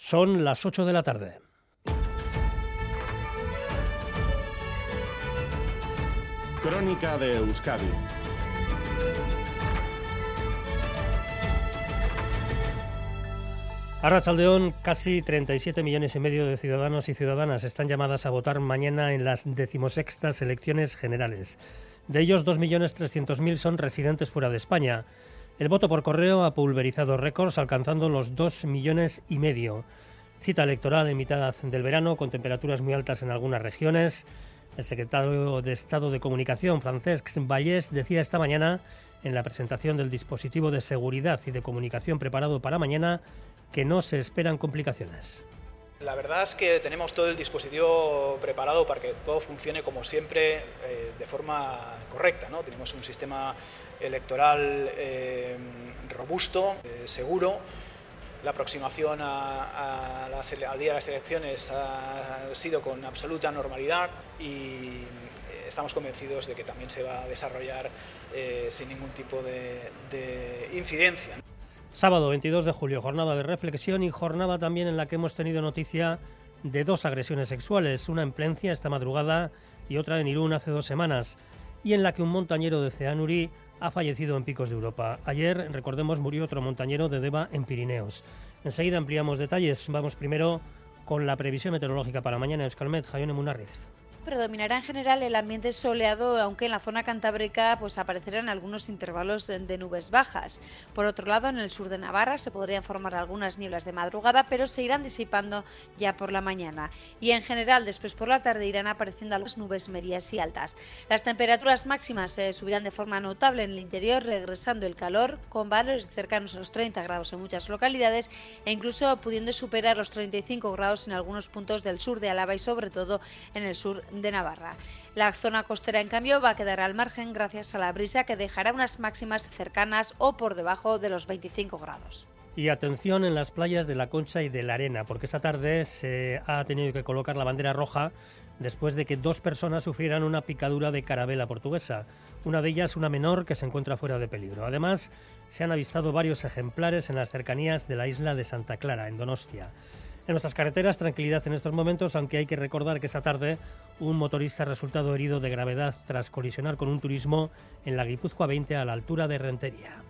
Son las 8 de la tarde. Crónica de Euskadi Arrachaldeón, casi 37 millones y medio de ciudadanos y ciudadanas están llamadas a votar mañana en las decimosextas elecciones generales. De ellos, 2.300.000 son residentes fuera de España. El voto por correo ha pulverizado récords, alcanzando los 2 millones y medio. Cita electoral en mitad del verano, con temperaturas muy altas en algunas regiones. El secretario de Estado de Comunicación, Francesc Vallès, decía esta mañana, en la presentación del dispositivo de seguridad y de comunicación preparado para mañana, que no se esperan complicaciones. La verdad es que tenemos todo el dispositivo preparado para que todo funcione como siempre eh, de forma correcta. ¿no? Tenemos un sistema electoral eh, robusto, eh, seguro. La aproximación al día de las elecciones ha sido con absoluta normalidad y estamos convencidos de que también se va a desarrollar sin ningún tipo de incidencia. Sábado 22 de julio, jornada de reflexión y jornada también en la que hemos tenido noticia de dos agresiones sexuales, una en Plencia esta madrugada y otra en Irún hace dos semanas, y en la que un montañero de Ceanuri ha fallecido en Picos de Europa. Ayer, recordemos, murió otro montañero de Deva en Pirineos. Enseguida ampliamos detalles. Vamos primero con la previsión meteorológica para mañana Euskalmet, Jaione Munarriz predominará en general el ambiente soleado, aunque en la zona cantábrica pues aparecerán algunos intervalos de nubes bajas. Por otro lado, en el sur de Navarra se podrían formar algunas nieblas de madrugada, pero se irán disipando ya por la mañana. Y en general, después por la tarde irán apareciendo algunas nubes medias y altas. Las temperaturas máximas se subirán de forma notable en el interior, regresando el calor con valores cercanos a los 30 grados en muchas localidades e incluso pudiendo superar los 35 grados en algunos puntos del sur de Álava y sobre todo en el sur de Navarra. La zona costera, en cambio, va a quedar al margen gracias a la brisa que dejará unas máximas cercanas o por debajo de los 25 grados. Y atención en las playas de la Concha y de la Arena, porque esta tarde se ha tenido que colocar la bandera roja después de que dos personas sufrieran una picadura de carabela portuguesa. Una de ellas, una menor, que se encuentra fuera de peligro. Además, se han avistado varios ejemplares en las cercanías de la isla de Santa Clara, en Donostia. En nuestras carreteras, tranquilidad en estos momentos, aunque hay que recordar que esa tarde un motorista ha resultado herido de gravedad tras colisionar con un turismo en la Guipúzcoa 20 a la altura de Rentería.